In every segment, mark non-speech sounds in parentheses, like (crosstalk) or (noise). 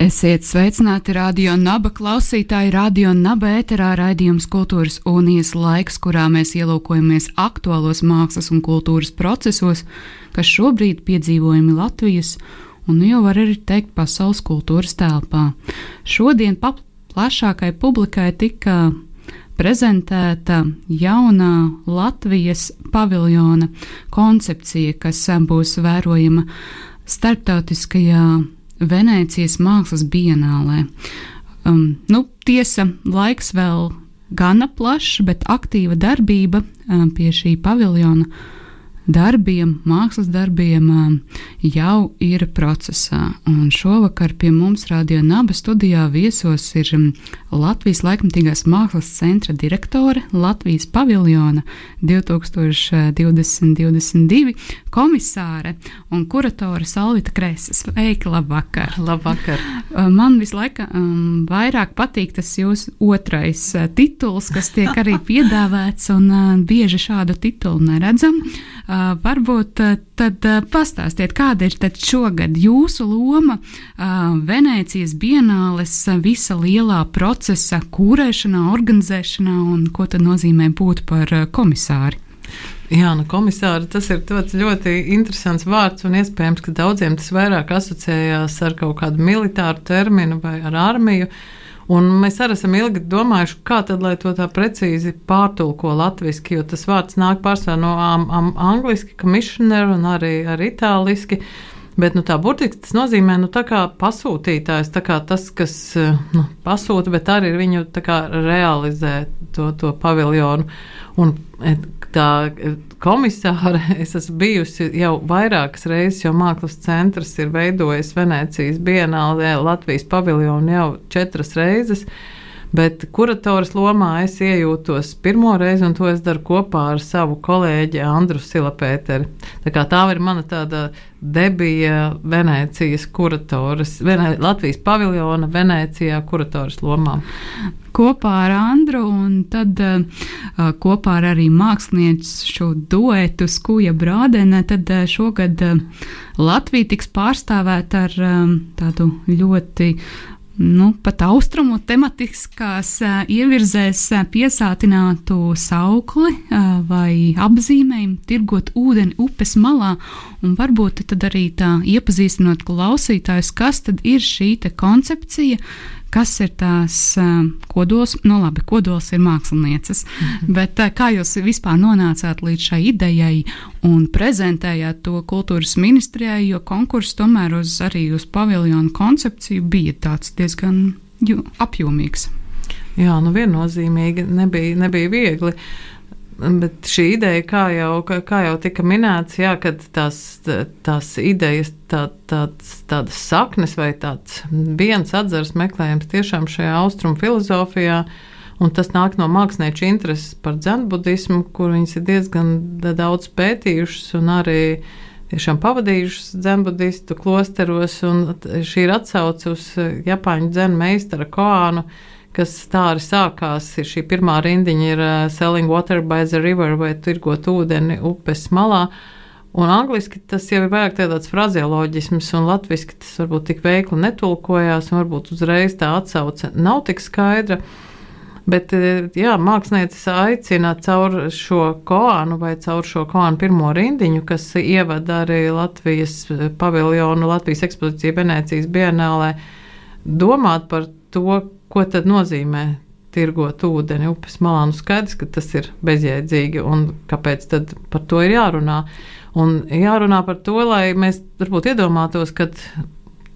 Esiet sveicināti radio naba klausītāji, radio naba ēterā raidījums Kultūras unijas laiks, kurā mēs ielūkojamies aktuālos mākslas un kultūras procesos, kas šobrīd piedzīvojami Latvijas un jau var arī teikt pasaules kultūras telpā. Šodien plašākai publikai tika prezentēta jaunā Latvijas paviljona koncepcija, kas būs vērojama starptautiskajā Venēcijas mākslas bienālē. Um, nu, tiesa, laiks vēl gana plašs, bet aktīva darbība um, pie šī paviljona darbiem, mākslas darbiem jau ir procesā. Un šovakar pie mums Radio Naba studijā viesos ir Latvijas laikmatīgās mākslas centra direktore, Latvijas paviljona 2020-2022 komisāre un kuratore Salvita Krēsas. Sveiki, labvakar! Labvakar! Man vislaika um, vairāk patīk tas jūsu otrais uh, tituls, kas tiek arī (laughs) piedāvāts, un uh, bieži šādu titulu neredzam. Uh, varbūt uh, tad uh, pastāstiet, kāda ir tad šogad jūsu loma Venēcijas bienāles visa lielā procesa kūrēšanā, organizēšanā un ko tad nozīmē būt par komisāri? Jā, nu, komisāri, tas ir ļoti interesants vārds, un iespējams, ka daudziem tas vairāk asociējās ar kaut kādu militāru terminu vai ar armiju. Uh, Un mēs arī esam ilgi domājuši, kā tad, lai to tā precīzi pārtulko latviešu, jo tas vārds nāk pārsvarā no um, um, angliski, commissioner un arī ar itāliski. Bet nu, tā burtiski tas nozīmē nu, pasūtītājs, tas, kas nu, pasūta, bet arī viņu kā, realizē to, to paviljonu. Un, tā komisāre, (laughs) es esmu bijusi jau vairākas reizes, jo Mākslas centrs ir veidojis Venecijas bienālē Latvijas paviljonu jau četras reizes. Bet kuratoras lomā es iejūtos pirmo reizi, un to es daru kopā ar savu kolēģi Andru Silapēteri. Tā, tā ir mana tāda debija Venecijas kuratoras, Vene, Latvijas paviljona Venecijā kuratoras lomā. Kopā ar Andru un tad uh, kopā ar arī mākslinieci šo duetu Skuja Brādene, tad uh, šogad uh, Latvija tiks pārstāvēta ar um, tādu ļoti nu, pat austrumu tematiskās ievirzēs piesātinātu saukli vai apzīmējumu, tirgot ūdeni upes malā, un varbūt tad arī tā iepazīstinot klausītājus, kas tad ir šī koncepcija, kas ir tās kodols. Nu, labi, kodols ir mākslinieces, -hmm. bet kā jūs vispār nonācāt līdz šai idejai un prezentējāt to kultūras ministrijai, jo konkurss tomēr uz arī uz paviljonu koncepciju bija tāds diezgan apjomīgs. Jā, nu viennozīmīgi nebija, nebija viegli. Bet šī ideja, kā jau, kā jau tika minēts, jā, kad tās, tās idejas, tā, tāds, tādas saknes vai tāds viens atzars meklējams tiešām šajā austrumu filozofijā, un tas nāk no mākslinieču intereses par dzenbudismu, kur viņas ir diezgan daudz pētījušas un arī tiešām pavadījušas dzenbudistu klosteros, un šī ir atsauce uz Japāņu dzenu meistara Koānu kas tā arī sākās. Ir šī pirmā rindiņa ir uh, Selling Water by the River vai tirgot ūdeni upes malā. Un angliski tas jau ir vairāk tāds frazeoloģisms, un latviešu tas varbūt tik veikli netulkojās, un varbūt uzreiz tā atsauce nav tik skaidra. Bet jā, mākslinieks aicina caur šo koānu vai caur šo koānu pirmo rindiņu, kas ievada arī Latvijas paviljonu, Latvijas ekspozīciju Venecijas bienālē, domāt par to, ko tad nozīmē tirgot ūdeni upes malā. Nu, skaidrs, ka tas ir bezjēdzīgi un kāpēc tad par to ir jārunā. Un jārunā par to, lai mēs varbūt iedomātos, kad,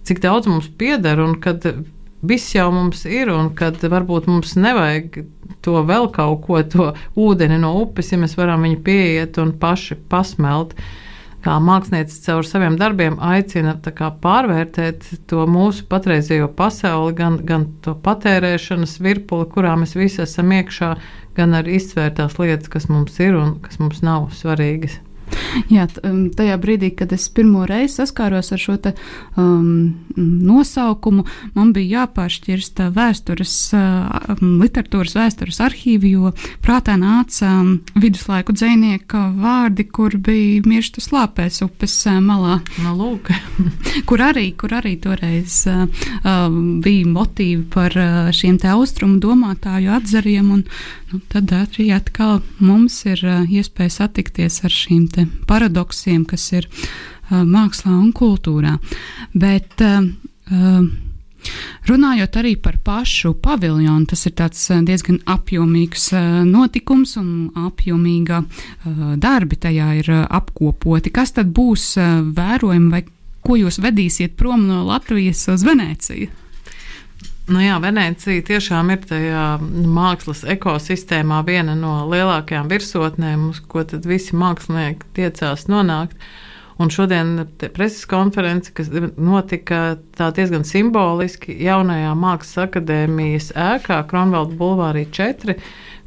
cik daudz mums pieder un kad viss jau mums ir un kad varbūt mums nevajag to vēl kaut ko, to ūdeni no upes, ja mēs varam viņu pieiet un paši pasmelt. Kā mākslinieca caur saviem darbiem aicina kā, pārvērtēt to mūsu patreizējo pasauli, gan, gan to patērēšanas virpuli, kurā mēs visi esam iekšā, gan arī izsvērt tās lietas, kas mums ir un kas mums nav svarīgas. Jā, um, tajā brīdī, kad es pirmo reizi saskāros ar šo te, um, nosaukumu, man bija jāpāršķirst vēstures, uh, literatūras vēstures arhīvi, jo prātā nāca um, viduslaiku dzēnieka vārdi, kur bija mirstu slāpēs upes uh, malā. No nu, lūk. (laughs) kur, arī, kur arī toreiz uh, uh, bija motīvi par uh, šiem te austrumu domātāju atzariem, un nu, tad arī atkal mums ir uh, iespēja satikties ar šīm paradoksiem, kas ir uh, mākslā un kultūrā. Bet, uh, Runājot arī par pašu paviljonu, tas ir diezgan apjomīgs notikums un apjomīga darbi tajā ir apkopoti. Kas tad būs vērojami vai ko jūs vedīsiet prom no Latvijas uz Venēciju? Nu jā, Venecija tiešām ir tajā mākslas ekosistēmā viena no lielākajām virsotnēm, uz ko visi mākslinieki tiecās nonākt. Un šodien preses konference, kas notika diezgan simboliski jaunajā Mākslas akadēmijas ēkā, Kronvalda Bulvārī 4,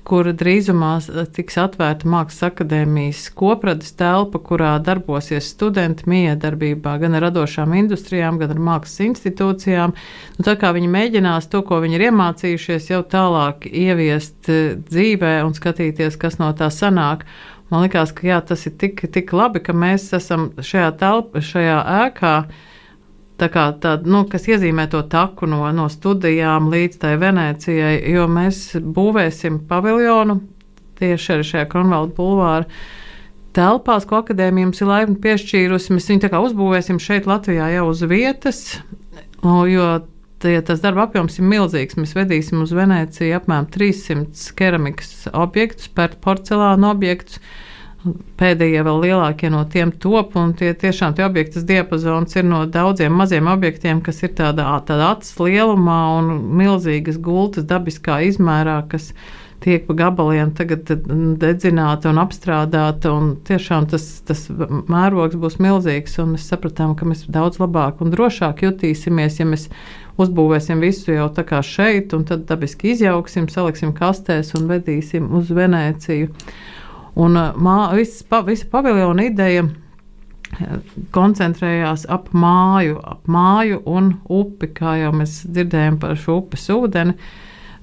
kur drīzumā tiks atvērta Mākslas akadēmijas kopradas telpa, kurā darbosies studenti miedarbībā gan ar radošām industrijām, gan ar mākslas institūcijām. Nu, tā kā viņi mēģinās to, ko viņi ir iemācījušies, jau tālāk ieviest eh, dzīvē un skatīties, kas no tā sanāk. Man liekas, ka jā, tas ir tik, tik labi, ka mēs esam šajā telpā, šajā ēkā tā kā tāda, nu, kas iezīmē to taku no, no studijām līdz tai Venecijai, jo mēs būvēsim paviljonu tieši arī šajā Kronvalda bulvāra telpās, ko akadēmija mums ir laipni piešķīrusi. Mēs viņu tā kā uzbūvēsim šeit Latvijā jau uz vietas, jo tie, tas darba apjoms ir milzīgs. Mēs vedīsim uz Venēciju apmēram 300 keramikas objektus, pēc porcelāna objektus Pēdējie vēl lielākie no tiem top, un tie tiešām tie objektas diapazons ir no daudziem maziem objektiem, kas ir tādā, tādā acis lielumā un milzīgas gultas dabiskā izmērā, kas tiek pa gabaliem tagad dedzināta un apstrādāta, un tiešām tas, tas mērogs būs milzīgs, un mēs sapratām, ka mēs daudz labāk un drošāk jutīsimies, ja mēs uzbūvēsim visu jau tā kā šeit, un tad dabiski izjauksim, saliksim kastēs un vedīsim uz Venēciju. Un uh, mā, viss, pa, visa paviljona ideja uh, koncentrējās ap māju, ap māju un upi, kā jau mēs dzirdējām par šo upes ūdeni.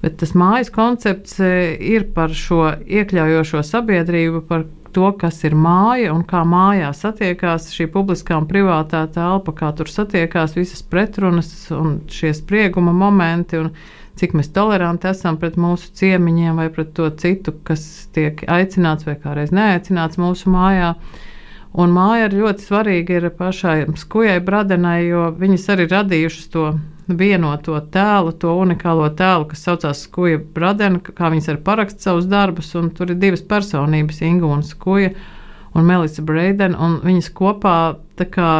Bet tas mājas koncepts uh, ir par šo iekļaujošo sabiedrību, par to, kas ir māja un kā mājā satiekās šī publiskā un privātā telpa, kā tur satiekās visas pretrunas un šie sprieguma momenti. Un, cik mēs toleranti esam pret mūsu ciemiņiem vai pret to citu, kas tiek aicināts vai kādreiz neaicināts mūsu mājā. Un māja ir ļoti svarīga ir pašai skujai bradenai, jo viņas arī radījušas to vienoto tēlu, to unikālo tēlu, kas saucās Skuja Bradena, kā viņas arī paraksta savus darbus, tur ir divas personības, Inga un Skuja un Melisa Breidena, un viņas kopā kā,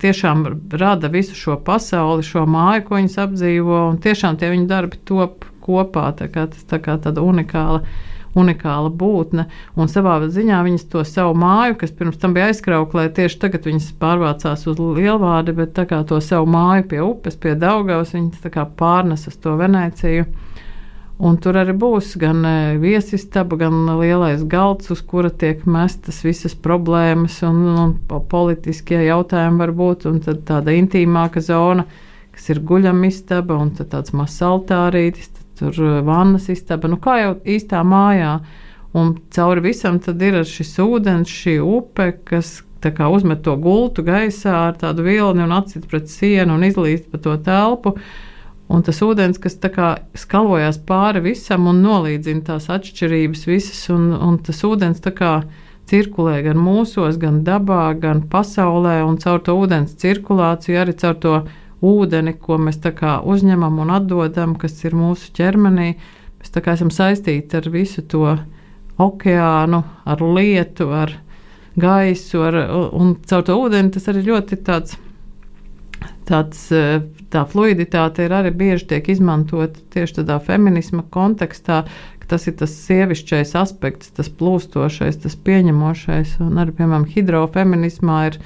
tiešām rada visu šo pasauli, šo māju, ko viņas apdzīvo, un tiešām tie viņu darbi top kopā, tā kā, tas tā kā tāda unikāla. Unikāla būtne, un savā ziņā viņas to savu māju, kas pirms tam bija aizkrauklē, tieši tagad viņas pārvācās uz Lielvārdi, bet tā kā to savu māju pie upes, pie Daugavas, viņas pārnes uz to Venēciju. Un tur arī būs gan e, viesistaba, gan lielais galds, uz kura tiek mestas visas problēmas un, un politiskie jautājumi varbūt, un tad tāda intīmāka zona, kas ir guļamistaba, un tad tāds mazs altārītis, tad tur e, vannas istaba, nu kā jau īstā mājā. Un cauri visam tad ir šis ūdens, šī upe, kas kā, uzmet to gultu gaisā ar tādu vilni un acīt pret sienu un izlīst pa to telpu. Un tas ūdens, kas skalojās pāri visam un nolīdzina tās atšķirības visas, un, un tas ūdens cirkulē gan mūsos, gan dabā, gan pasaulē, un caur to ūdens cirkulāciju arī caur to ūdeni, ko mēs uzņemam un atdodam, kas ir mūsu ķermenī. Mēs esam saistīti ar visu to okeānu, ar lietu, ar gaisu, ar, un caur to ūdeni tas arī ļoti tāds tāds, eh, tā fluiditāte ir arī bieži tiek izmantota tieši tādā feminisma kontekstā, ka tas ir tas sievišķais aspekts, tas plūstošais, tas pieņemošais. Un arī, piemēram, hidrofeminismā ir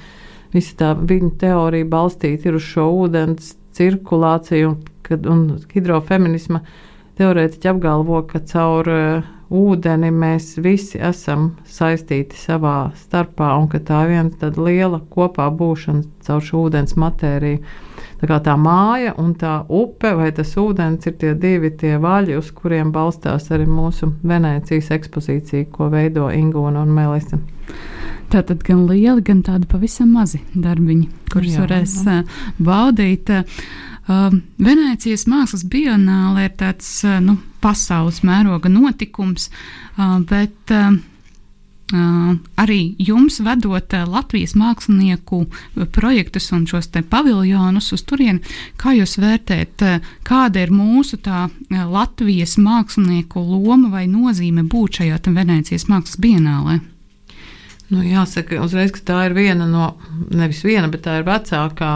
visa tā viņa teorija balstīta uz šo ūdens cirkulāciju, un, kad, un hidrofeminisma teorētiķi apgalvo, ka caur uh, ūdeni mēs visi esam saistīti savā starpā, un ka tā ir viena liela kopā būšana caur šo ūdens matēriju. Tā kā tā māja un tā upe vai tas ūdens ir tie divi tie vaļi, uz kuriem balstās arī mūsu Venecijas ekspozīcija, ko veido Ingūna un Melisa. Tā tad gan lieli, gan tādi pavisam mazi darbiņi, kurus jā, varēs jā. baudīt. Uh, Venecijas mākslas bionāle ir tāds uh, nu, pasaules mēroga notikums, uh, bet uh, Uh, arī jums vedot Latvijas mākslinieku projektus un šos paviljonus uz turieni, kā jūs vērtējat, kāda ir mūsu tā Latvijas mākslinieku loma vai nozīme būt šajā Venecijas mākslas bienālē? Nu, jāsaka, uzreiz, ka tā ir viena no, nevis viena, bet tā ir vecākā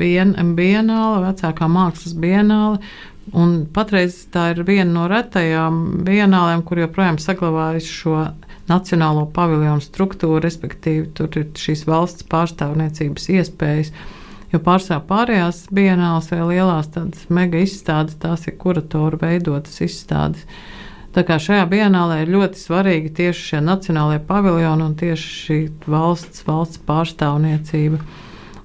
bien, bienāla, vecākā mākslas bienāla. Un patreiz tā ir viena no retajām bienālēm, kur joprojām saglabājas šo nacionālo paviljonu struktūru, respektīvi, tur ir šīs valsts pārstāvniecības iespējas. Jo pārsvarā pārējās bienāls vai lielās tādas mega izstādes, tās ir kuratoru veidotas izstādes. Tā kā šajā bienālē ir ļoti svarīgi tieši šie nacionālajie paviljoni un tieši šī valsts, valsts pārstāvniecība.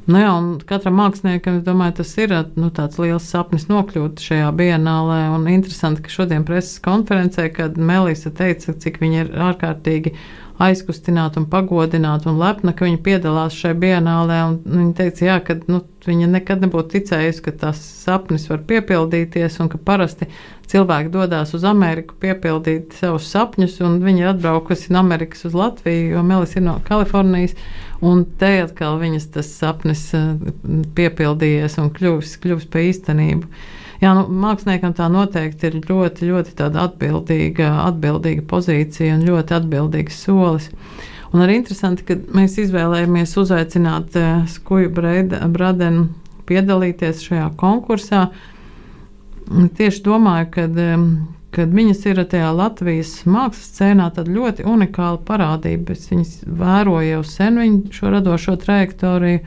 Nu jā, katram māksliniekam, es domāju, tas ir nu, tāds liels sapnis nokļūt šajā bienālē. Un interesanti, ka šodien preses konferencē, kad Melisa teica, cik viņa ir ārkārtīgi aizkustināta un pagodināta un lepna, ka viņa piedalās šajā bienālē. Viņa teica, jā, ka nu, viņa nekad nebūtu ticējusi, ka tas sapnis var piepildīties un ka parasti cilvēki dodas uz Ameriku piepildīt savus sapņus, un viņi atbraukusi no Amerikas uz Latviju, jo Melis ir no Kalifornijas. Un te atkal viņas tas sapnis eh, piepildījies un kļuvis, kļuvis par īstenību. Jā, nu, māksliniekam tā noteikti ir ļoti, ļoti atbildīga, atbildīga pozīcija un ļoti atbildīgs solis. Un arī interesanti, ka mēs izvēlējāmies uzaicināt uh, Skuju Bradenu piedalīties šajā konkursā. Tieši domāju, ka um, kad viņas ir tajā Latvijas mākslas scēnā, tad ļoti unikāla parādība. Es viņas vēroju jau sen, viņu šo radošo trajektoriju,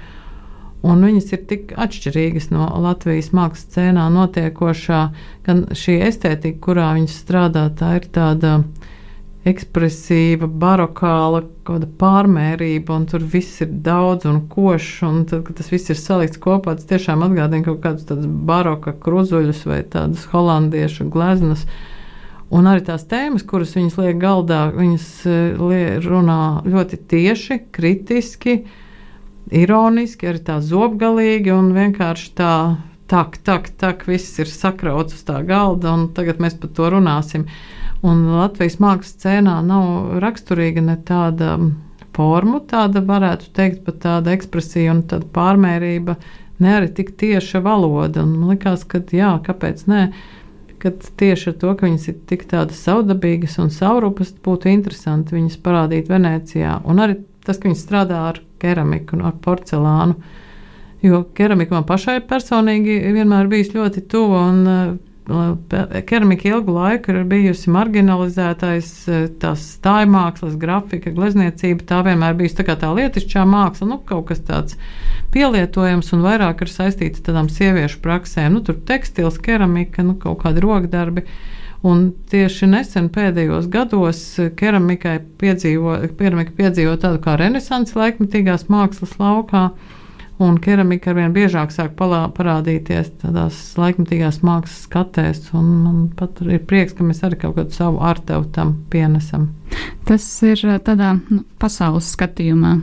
un viņas ir tik atšķirīgas no Latvijas mākslas scēnā notiekošā, gan šī estētika, kurā viņas strādā, tā ir tāda ekspresīva, barokāla, kāda pārmērība, un tur viss ir daudz un košs, un tad, kad tas viss ir salikts kopā, tas tiešām atgādina kaut kādus tādus baroka kruzuļus vai tādus holandiešu gleznus. Un arī tās tēmas, kuras viņas liek galdā, viņas eh, runā ļoti tieši, kritiski, ironiski, arī tā zobgalīgi un vienkārši tā. Tak, tak, tak, viss ir sakrauts uz tā galda, un tagad mēs par to runāsim. Un Latvijas mākslas scēnā nav raksturīga ne tāda forma, tāda varētu teikt, pat tāda ekspresija un tāda pārmērība, ne arī tik tieša valoda. Un man liekas, ka jā, kāpēc ne? ka tieši ar to, ka viņas ir tik tādas saudabīgas un saurupas, būtu interesanti viņas parādīt Venecijā. Un arī tas, ka viņas strādā ar keramiku un ar porcelānu. Jo keramika man pašai personīgi vienmēr bijis ļoti tuva, un keramika ilgu laiku ir bijusi marginalizētais, tās stājmākslas, grafika, glezniecība. Tā vienmēr bijusi tā, tā lietišķā māksla, nu, kaut kas tāds pielietojams un vairāk ir saistīts ar tādām sieviešu praksēm. Nu, tur tekstils, keramika, nu, kaut kādi rokdarbi. Un tieši nesen pēdējos gados keramikai piedzīvo, keramika piedzīvo tādu kā renesanses laikmetīgās mākslas laukā un keramika arvien biežāk sāk palā, parādīties tādās laikmatīgās mākslas skatēs. Man pat ir prieks, ka mēs arī kaut kādu savu ārtevu tam pienesam. Tas ir eh, tādā nu, pasaules skatījumā.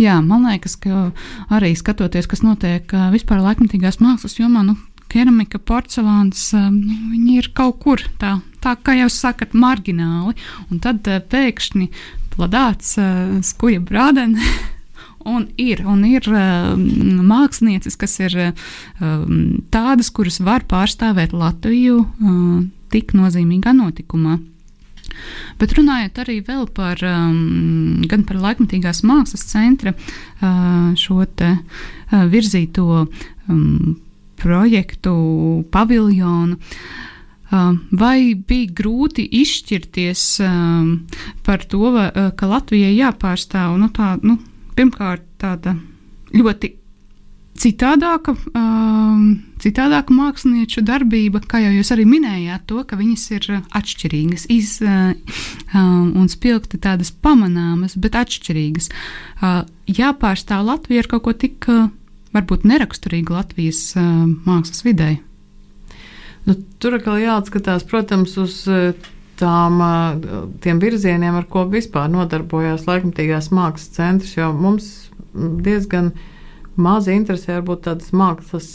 Jā, man liekas, ka arī skatoties, kas notiek eh, vispār laikmatīgās mākslas jomā, nu, keramika, porcelāns, eh, nu, viņi ir kaut kur tā, tā kā jau sakat, margināli. Un tad pēkšņi pladāts skuja brādeni (laughs) Un ir, un ir uh, mākslinieces, kas ir uh, tādas, kuras var pārstāvēt Latviju uh, tik nozīmīgā notikumā. Bet runājot arī par um, par laikmatīgās mākslas centra uh, šo te uh, virzīto um, projektu paviljonu. Vai bija grūti izšķirties par to, ka Latvijai jāpārstāv nu, tā, nu, pirmkārt tāda ļoti citādāka, um, citādāka mākslinieču darbība, kā jau jūs arī minējāt, to, ka viņas ir atšķirīgas, iz, uh, um, un spilgti tādas pamanāmas, bet atšķirīgas. Uh, jāpārstāv Latvija ar kaut ko tik uh, varbūt neraksturīgu Latvijas uh, mākslas vidē. Nu, tur atkal jāatskatās, protams, uz uh, tām, uh, tiem virzieniem, ar ko vispār nodarbojās laikmatīgās mākslas centrs, jo mums diezgan uh, maz interesē varbūt tādas mākslas,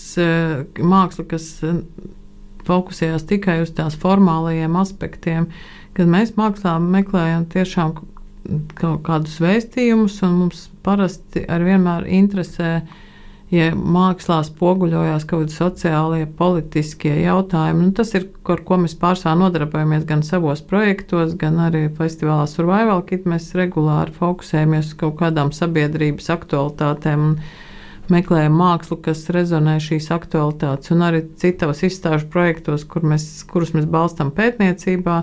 māksla, kas fokusējās tikai uz tās formālajiem aspektiem, kad mēs mākslā meklējam tiešām kaut kādus vēstījumus, un mums parasti ar vienmēr interesē, ja mākslā spoguļojās kaut kādi sociālie, politiskie jautājumi. Nu, tas ir, ar ko mēs pārsvarā nodarbojamies gan savos projektos, gan arī festivālā Survival Kit. Mēs regulāri fokusējamies uz kaut kādām sabiedrības aktualitātēm. Meklējam mākslu, kas rezonē šīs aktualitātes, un arī citos izstāžu projektos, kur mēs, kurus mēs balstām pētniecībā,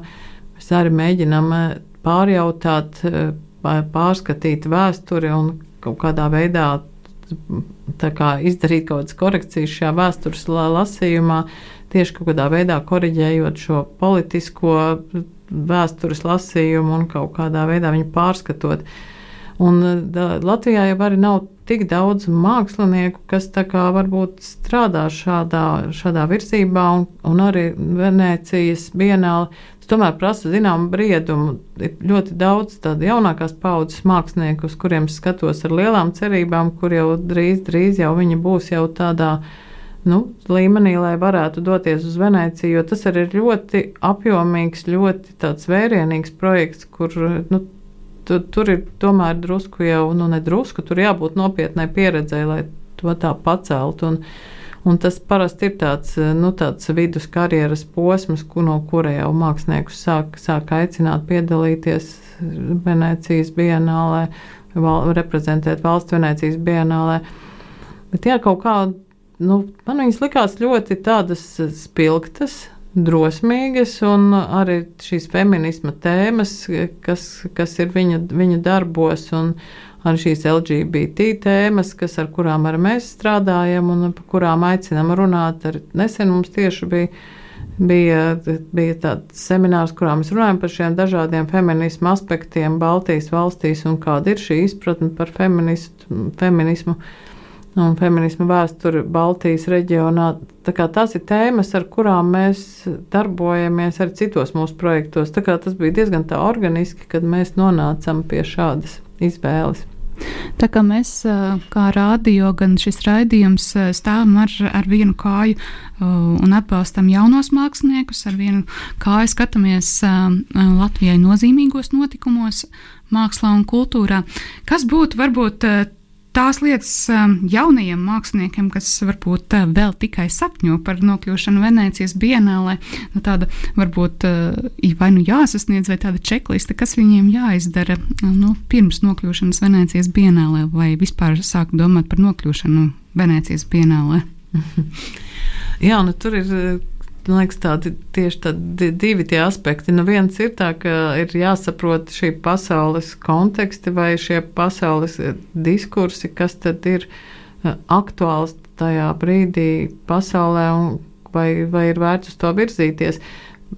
mēs arī mēģinām eh, pārjautāt, eh, pārskatīt vēsturi un kaut kādā veidā kā izdarīt kaut kādas korekcijas šajā vēstures lasījumā, tieši kaut kādā veidā koriģējot šo politisko vēstures lasījumu un kaut kādā veidā viņu pārskatot. Un da, Latvijā jau arī nav tik daudz mākslinieku, kas varbūt strādā šādā, šādā virzībā, un, un arī Venecijas bienāla. Tas tomēr prasa zināmu briedumu. Ir ļoti daudz tādu jaunākās paudzes mākslinieku, uz kuriem skatos ar lielām cerībām, kur jau drīz, drīz jau viņi būs jau tādā. Nu, līmenī, lai varētu doties uz Venēciju, jo tas arī ir ļoti apjomīgs, ļoti vērienīgs projekts, kur nu, tu, tur ir tomēr drusku jau, nu, nedrusku, tur jābūt nopietnai pieredzēji, lai to tā pacelt. Un, un tas parasti ir tāds, nu, tāds vidus karjeras posms, ku, no kura jau māksliniekus sāk, sāk aicināt piedalīties Venecijas bienālē, val, reprezentēt valsts Venecijas bienālē. Bet jā, kaut kā, nu, man viņas likās ļoti tādas spilgtas, drosmīgas, un arī šīs feminisma tēmas, kas, kas ir viņa, viņa darbos, un arī šīs LGBT tēmas, kas, ar kurām ar mēs strādājam un par kurām aicinām runāt. Ar, nesen mums tieši bija. Bija, bija tāds seminārs, kurā mēs runājam par šiem dažādiem feminismu aspektiem Baltijas valstīs un kāda ir šī izpratne par feminismu un feminismu vēsturi Baltijas reģionā. Tās ir tēmas, ar kurām mēs darbojamies arī citos mūsu projektos. Tas bija diezgan tā organiski, kad mēs nonācām pie šādas izvēles. Tā kā mēs, kā rādio, gan šis raidījums, stāvam ar, ar vienu kāju un atbalstam jaunos māksliniekus, ar vienu kāju skatāmies Latvijai nozīmīgos notikumos, mākslā un kultūrā. Kas būtu varbūt tās lietas um, jaunajiem māksliniekiem, kas varbūt uh, vēl tikai sapņo par nokļūšanu Venecijas bienālē, nu, tāda varbūt uh, vai nu jāsasniedz, vai tāda čekliste, kas viņiem jāizdara nu, pirms nokļūšanas Venecijas bienālē, vai vispār sāk domāt par nokļūšanu Venecijas bienālē. (laughs) Jā, nu, tur ir Man liekas, tādi tieši tādi divi tie aspekti. Nu, viens ir tā, ka ir jāsaprot šī pasaules konteksti vai šie pasaules eh, diskursi, kas tad ir eh, aktuāls tajā brīdī pasaulē un vai, vai ir vērts uz to virzīties.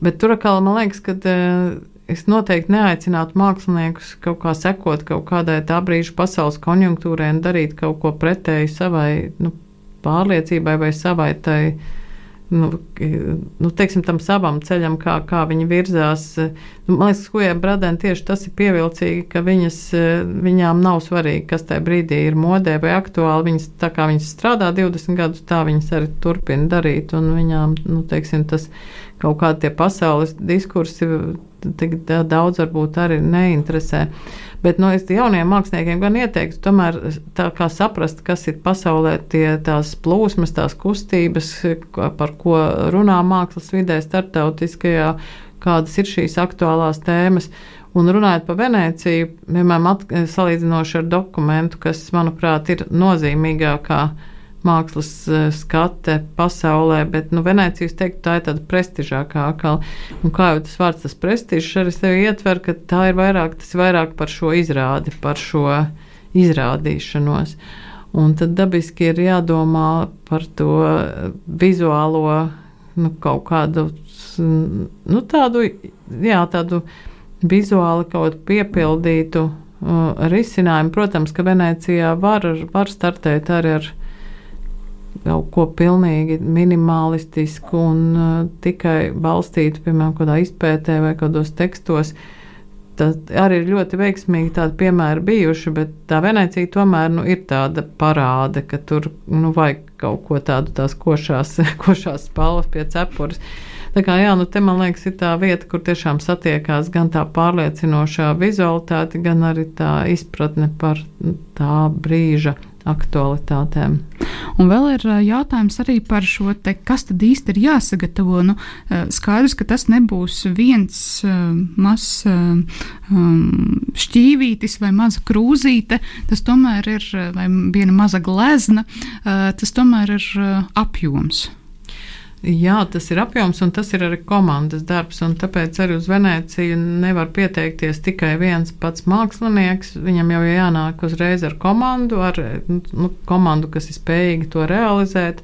Bet tur atkal man liekas, ka eh, es noteikti neaicinātu māksliniekus kaut kā sekot kaut kādai tā brīža pasaules konjunktūrai un darīt kaut ko pretēji savai nu, pārliecībai vai savai tai nu, nu, teiksim, tam savam ceļam, kā, kā viņi virzās. Nu, man liekas, Hujai Bradēn tieši tas ir pievilcīgi, ka viņas, viņām nav svarīgi, kas tajā brīdī ir modē vai aktuāli. Viņas, tā kā viņas strādā 20 gadus, tā viņas arī turpina darīt, un viņām, nu, teiksim, tas kaut kādi tie pasaules diskursi tik daudz varbūt arī neinteresē. Bet nu, es jauniem māksliniekiem gan ieteiktu, tomēr tā kā saprast, kas ir pasaulē tie tās plūsmas, tās kustības, par ko runā mākslas vidē, starptautiskajā, kādas ir šīs aktuālās tēmas. Un runājot par Venēciju, vienmēr salīdzinoši ar dokumentu, kas, manuprāt, ir nozīmīgākā mākslas uh, skate pasaulē, bet nu, Venecijas teikt, tā ir tāda prestižākā akala. Un kā jau tas vārds, tas prestižs arī sevi ietver, ka tā ir vairāk, tas ir vairāk par šo izrādi, par šo izrādīšanos. Un tad dabiski ir jādomā par to vizuālo nu, kaut kādu, nu, tādu, jā, tādu vizuāli kaut piepildītu uh, risinājumu. Protams, ka Venecijā var, var startēt arī ar kaut ko pilnīgi minimalistisku un uh, tikai balstītu, piemēram, kādā izpētē vai kādos tekstos. Tas arī ir ļoti veiksmīgi tādi piemēri bijuši, bet tā Venecija tomēr nu, ir tāda parāde, ka tur nu, vajag kaut ko tādu, tās košās, (laughs) košās spalvas pie cepures. Tā kā jā, nu te man liekas, ir tā vieta, kur tiešām satiekās gan tā pārliecinošā vizualitāte, gan arī tā izpratne par tā brīža aktualitātēm. Un vēl ir jautājums arī par šo te, kas tad īsti ir jāsagatavo. Nu, skaidrs, ka tas nebūs viens mazs šķīvītis vai maza krūzīte, tas tomēr ir vai viena maza glezna, tas tomēr ir apjoms. Jā, tas ir apjoms un tas ir arī komandas darbs. Tāpēc arī uz Venēciju nevar pieteikties tikai viens pats mākslinieks. Viņam jau ir jānāk uzreiz ar komandu, ar nu, komandu, kas ir spējīga to realizēt.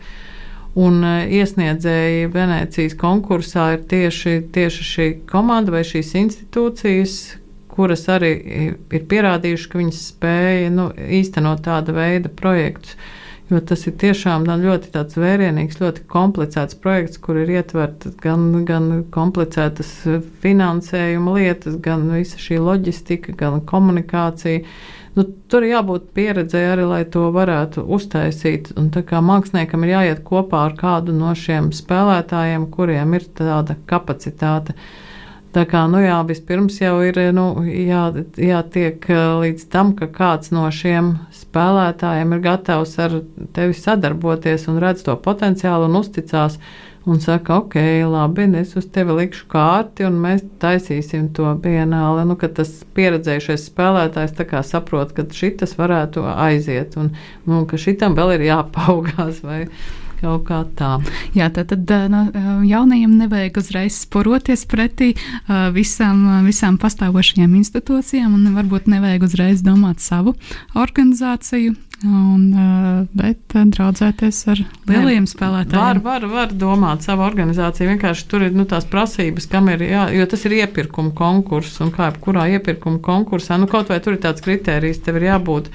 Un e, iesniedzēji Venecijas konkursā ir tieši, tieši šī komanda vai šīs institūcijas, kuras arī ir pierādījušas, ka viņas spēja nu, īstenot tāda veida projektus. Jo tas ir tiešām ļoti vērienīgs, ļoti komplicēts projekts, kur ir ietverta gan, gan komplicētas finansējuma lietas, gan visa šī loģistika, gan komunikācija. Nu, tur jābūt pieredzēji arī, lai to varētu uztaisīt. Un tā kā māksliniekam ir jāiet kopā ar kādu no šiem spēlētājiem, kuriem ir tāda kapacitāte. Tā kā nu jā, vispirms jau ir nu, jā, jātiek līdz tam, ka kāds no šiem spēlētājiem ir gatavs ar tevi sadarboties un redz to potenciālu un uzticās. Un saka, ok, labi, es uz tevi likšu kārti, un mēs taisīsim to bienāli. Nu, tas pieredzējušais spēlētājs saprot, ka šis varētu aiziet, un, un ka šitam vēl ir jāpaugās. Vai, Kaut kā tā. Jā, tā tad no, jaunajiem nevajag uzreiz sporoties pretī visām, visām pastāvošajām institūcijām, un varbūt nevajag uzreiz domāt savu organizāciju, Un, bet draudzēties ar lieliem spēlētājiem. Var, var, var domāt savu organizāciju. Vienkārši tur ir nu, tās prasības, kam ir jā, jo tas ir iepirkuma konkurss. Un kā jebkurā iepirkuma konkursā, nu, kaut vai tur ir tāds kriterijs, tev ir jābūt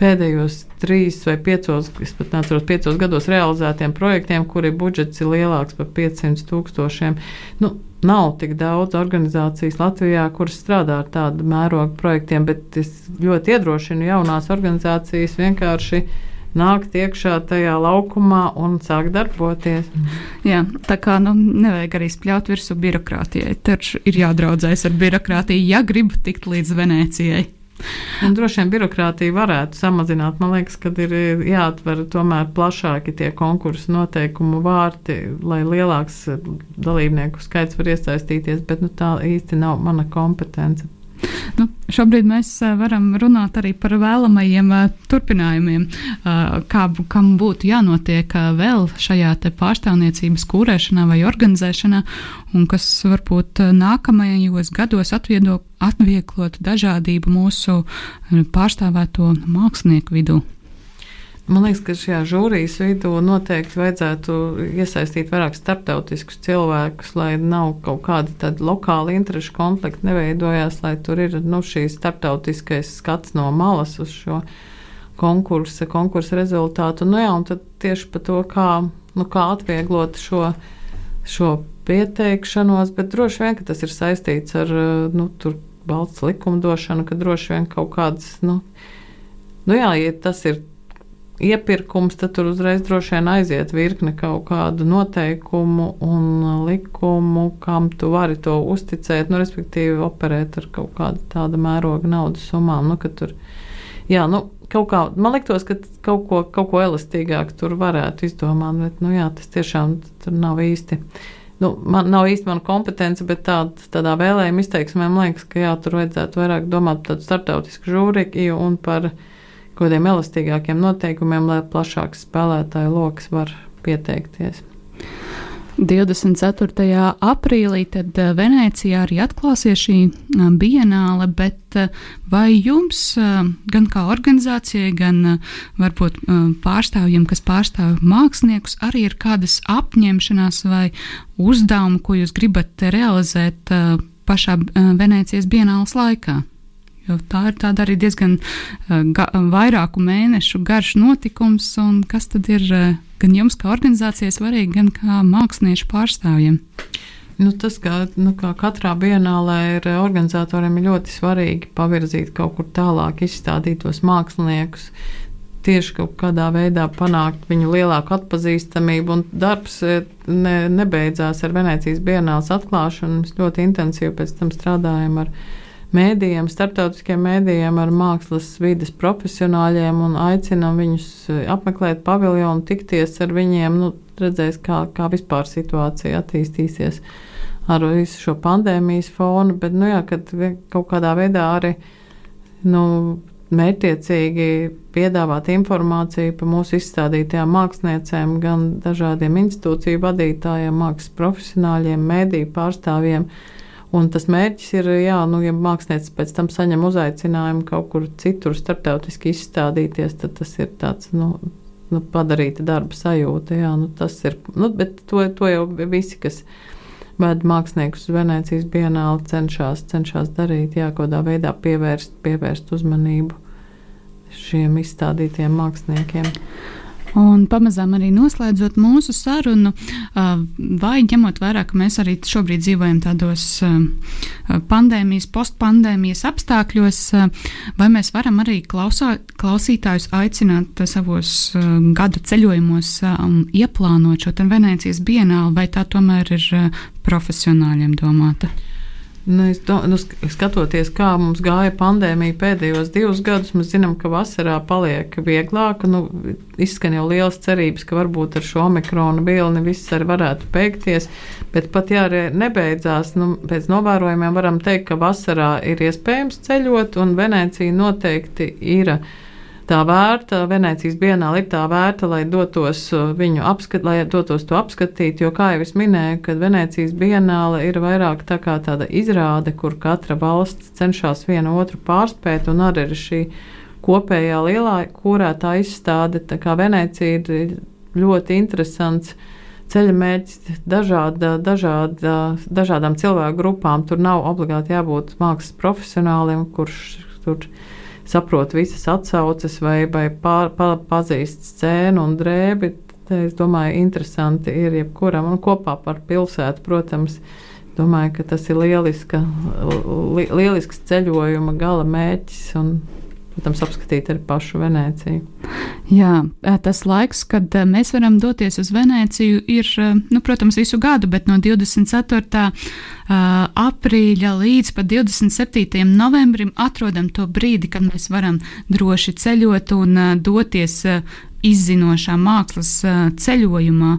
pēdējos trīs vai piecos, es pat neatceros, piecos gados realizētiem projektiem, kuri budžets ir lielāks par 500 tūkstošiem. Nu, nav tik daudz organizācijas Latvijā, kuras strādā ar tādu mērogu projektiem, bet es ļoti iedrošinu jaunās organizācijas vienkārši nākt iekšā tajā laukumā un sākt darboties. Jā, tā kā nu, nevajag arī spļaut virsū birokrātijai. Taču ir jādraudzēs ar birokrātiju, ja grib tikt līdz Venecijai. Un droši vien birokrātija varētu samazināt. Man liekas, ka ir jāatver tomēr plašāki tie konkursu noteikumu vārti, lai lielāks dalībnieku skaits var iesaistīties, bet nu, tā īsti nav mana kompetence. Nu, šobrīd mēs varam runāt arī par vēlamajiem turpinājumiem, kā, kam būtu jānotiek vēl šajā pārstāvniecības kūrēšanā vai organizēšanā, un kas varbūt nākamajos gados atvieglotu dažādību mūsu pārstāvēto mākslinieku vidū. Man liekas, ka šajā žūrijas vidū noteikti vajadzētu iesaistīt vairāk starptautiskus cilvēkus, lai nav kaut kāda tāda lokāla interešu konflikta neveidojās, lai tur ir nu, šīs starptautiskais skats no malas uz šo konkursa, konkursa rezultātu. Nu, jā, un tad tieši par to, kā, nu, kā atvieglot šo, šo pieteikšanos, bet droši vien, ka tas ir saistīts ar nu, valsts likumdošanu, ka droši vien kaut kādas, nu, nu jā, ja tas ir iepirkums, tad tur uzreiz droši vien aiziet virkne kaut kādu noteikumu un likumu, kam tu vari to uzticēt, nu, respektīvi operēt ar kaut kādu tādu mēroga naudas summām. Nu, tur, jā, nu, kaut kā, man liktos, ka kaut ko, kaut ko elastīgāk tur varētu izdomāt, bet nu, jā, tas tiešām tur nav īsti. Nu, man nav īsti mana kompetence, bet tād, tādā vēlējuma izteiksmē man liekas, ka jā, tur vajadzētu vairāk domāt par tādu starptautisku žūriju un par kādiem elastīgākiem noteikumiem, lai plašāks spēlētāju lokus var pieteikties. 24. aprīlī tad eh, Venecijā arī atklāsies šī eh, bienāle, bet eh, vai jums gan kā organizācijai, gan varbūt pārstāvjiem, kas pārstāv māksliniekus, arī ir kādas apņemšanās vai uzdevumi, ko jūs gribat realizēt pašā Venecijas bienāles laikā? Jo tā ir tāda arī diezgan ga, vairāku mēnešu garš notikums, un kas tad ir gan jums, kā organizācijai, svarīgi, gan kā mākslinieku pārstāvjiem? Nu, tas, kā, nu, kā katrā bienālē ir organizatoriem ir ļoti svarīgi pavirzīt kaut kur tālāk, izstādīt tos māksliniekus, tieši kaut kādā veidā panākt viņu lielāku atpazīstamību. Darbs ne, nebeidzās ar Venecijas bienāles atklāšanu. Mēs ļoti intensīvi pēc tam strādājam ar viņu mēdījiem, starptautiskiem mēdījiem, ar mākslas vidas profesionāļiem un aicinām viņus eh, apmeklēt paviljonu, tikties ar viņiem, nu, redzēs, kā, kā vispār situācija attīstīsies ar visu šo pandēmijas fonu, bet, nu jā, kad kaut kādā veidā arī, nu, mērķiecīgi piedāvāt informāciju par mūsu izstādītajām māksliniecēm, gan dažādiem institūciju vadītājiem, mākslas profesionāļiem, mēdīju pārstāvjiem, Un tas mērķis ir, jā, nu, ja mākslinieks pēc tam saņem uzaicinājumu kaut kur citur starptautiski izstādīties, tad tas ir tāds, nu, nu padarīta darba sajūta. Jā, nu, tas ir, nu, bet to, to jau visi, kas ved māksliniekus uz Venecijas bienāli, cenšas, cenšas darīt, jā, kādā veidā pievērst, pievērst uzmanību šiem izstādītiem māksliniekiem. Un pamazām arī noslēdzot mūsu sarunu, vai ņemot vērā, ka mēs arī šobrīd dzīvojam tādos pandēmijas, postpandēmijas apstākļos, vai mēs varam arī klausā, klausītājus aicināt savos gada ceļojumos ieplānot šo Venecijas bienāli, vai tā tomēr ir profesionāļiem domāta? Nu, do, nu, skatoties, kā mums gāja pandēmija pēdējos divus gadus, mēs zinām, ka vasarā paliek vieglāk. Nu, izskan jau liels cerības, ka varbūt ar šo omikronu vilni viss arī varētu beigties. Bet pat ja arī nebeidzās, nu, pēc novērojumiem varam teikt, ka vasarā ir iespējams ceļot, un Venecija noteikti ir tā vērta, Venecijas bienāla ir tā vērta, lai dotos uh, viņu apskat, lai dotos to apskatīt, jo, kā jau es minēju, kad Venecijas bienāla ir vairāk tā kā tāda izrāde, kur katra valsts cenšas vienu otru pārspēt, un arī ir šī kopējā lielā kurētā izstāde, tā kā Venecija ir ļoti interesants ceļa mērķis dažāda, dažāda, dažādām cilvēku grupām. Tur nav obligāti jābūt mākslas profesionālim, kurš tur saprot visas atsauces vai, vai pār, pār, pazīst scēnu un drēbi. Te, es domāju, interesanti ir jebkuram un kopā par pilsētu, protams. Domāju, ka tas ir lieliska, li, lielisks ceļojuma gala mērķis un protams, apskatīt arī pašu Venēciju. Jā, tas laiks, kad mēs varam doties uz Venēciju, ir, nu, protams, visu gadu, bet no 24. aprīļa līdz pat 27. novembrim atrodam to brīdi, kad mēs varam droši ceļot un doties izzinošā mākslas ceļojumā,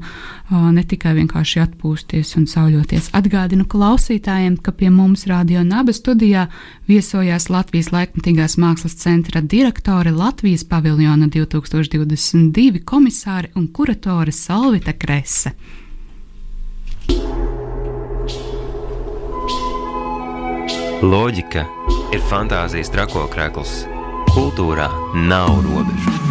ne tikai vienkārši atpūsties un sauļoties. Atgādinu klausītājiem, ka pie mums Radio Naba studijā viesojās Latvijas laikmatīgās mākslas centra direktore Latvijas paviljona 2022 komisāre un kuratore Salvita Krese. Loģika ir fantāzijas trakokrēkls. Kultūrā nav robežu.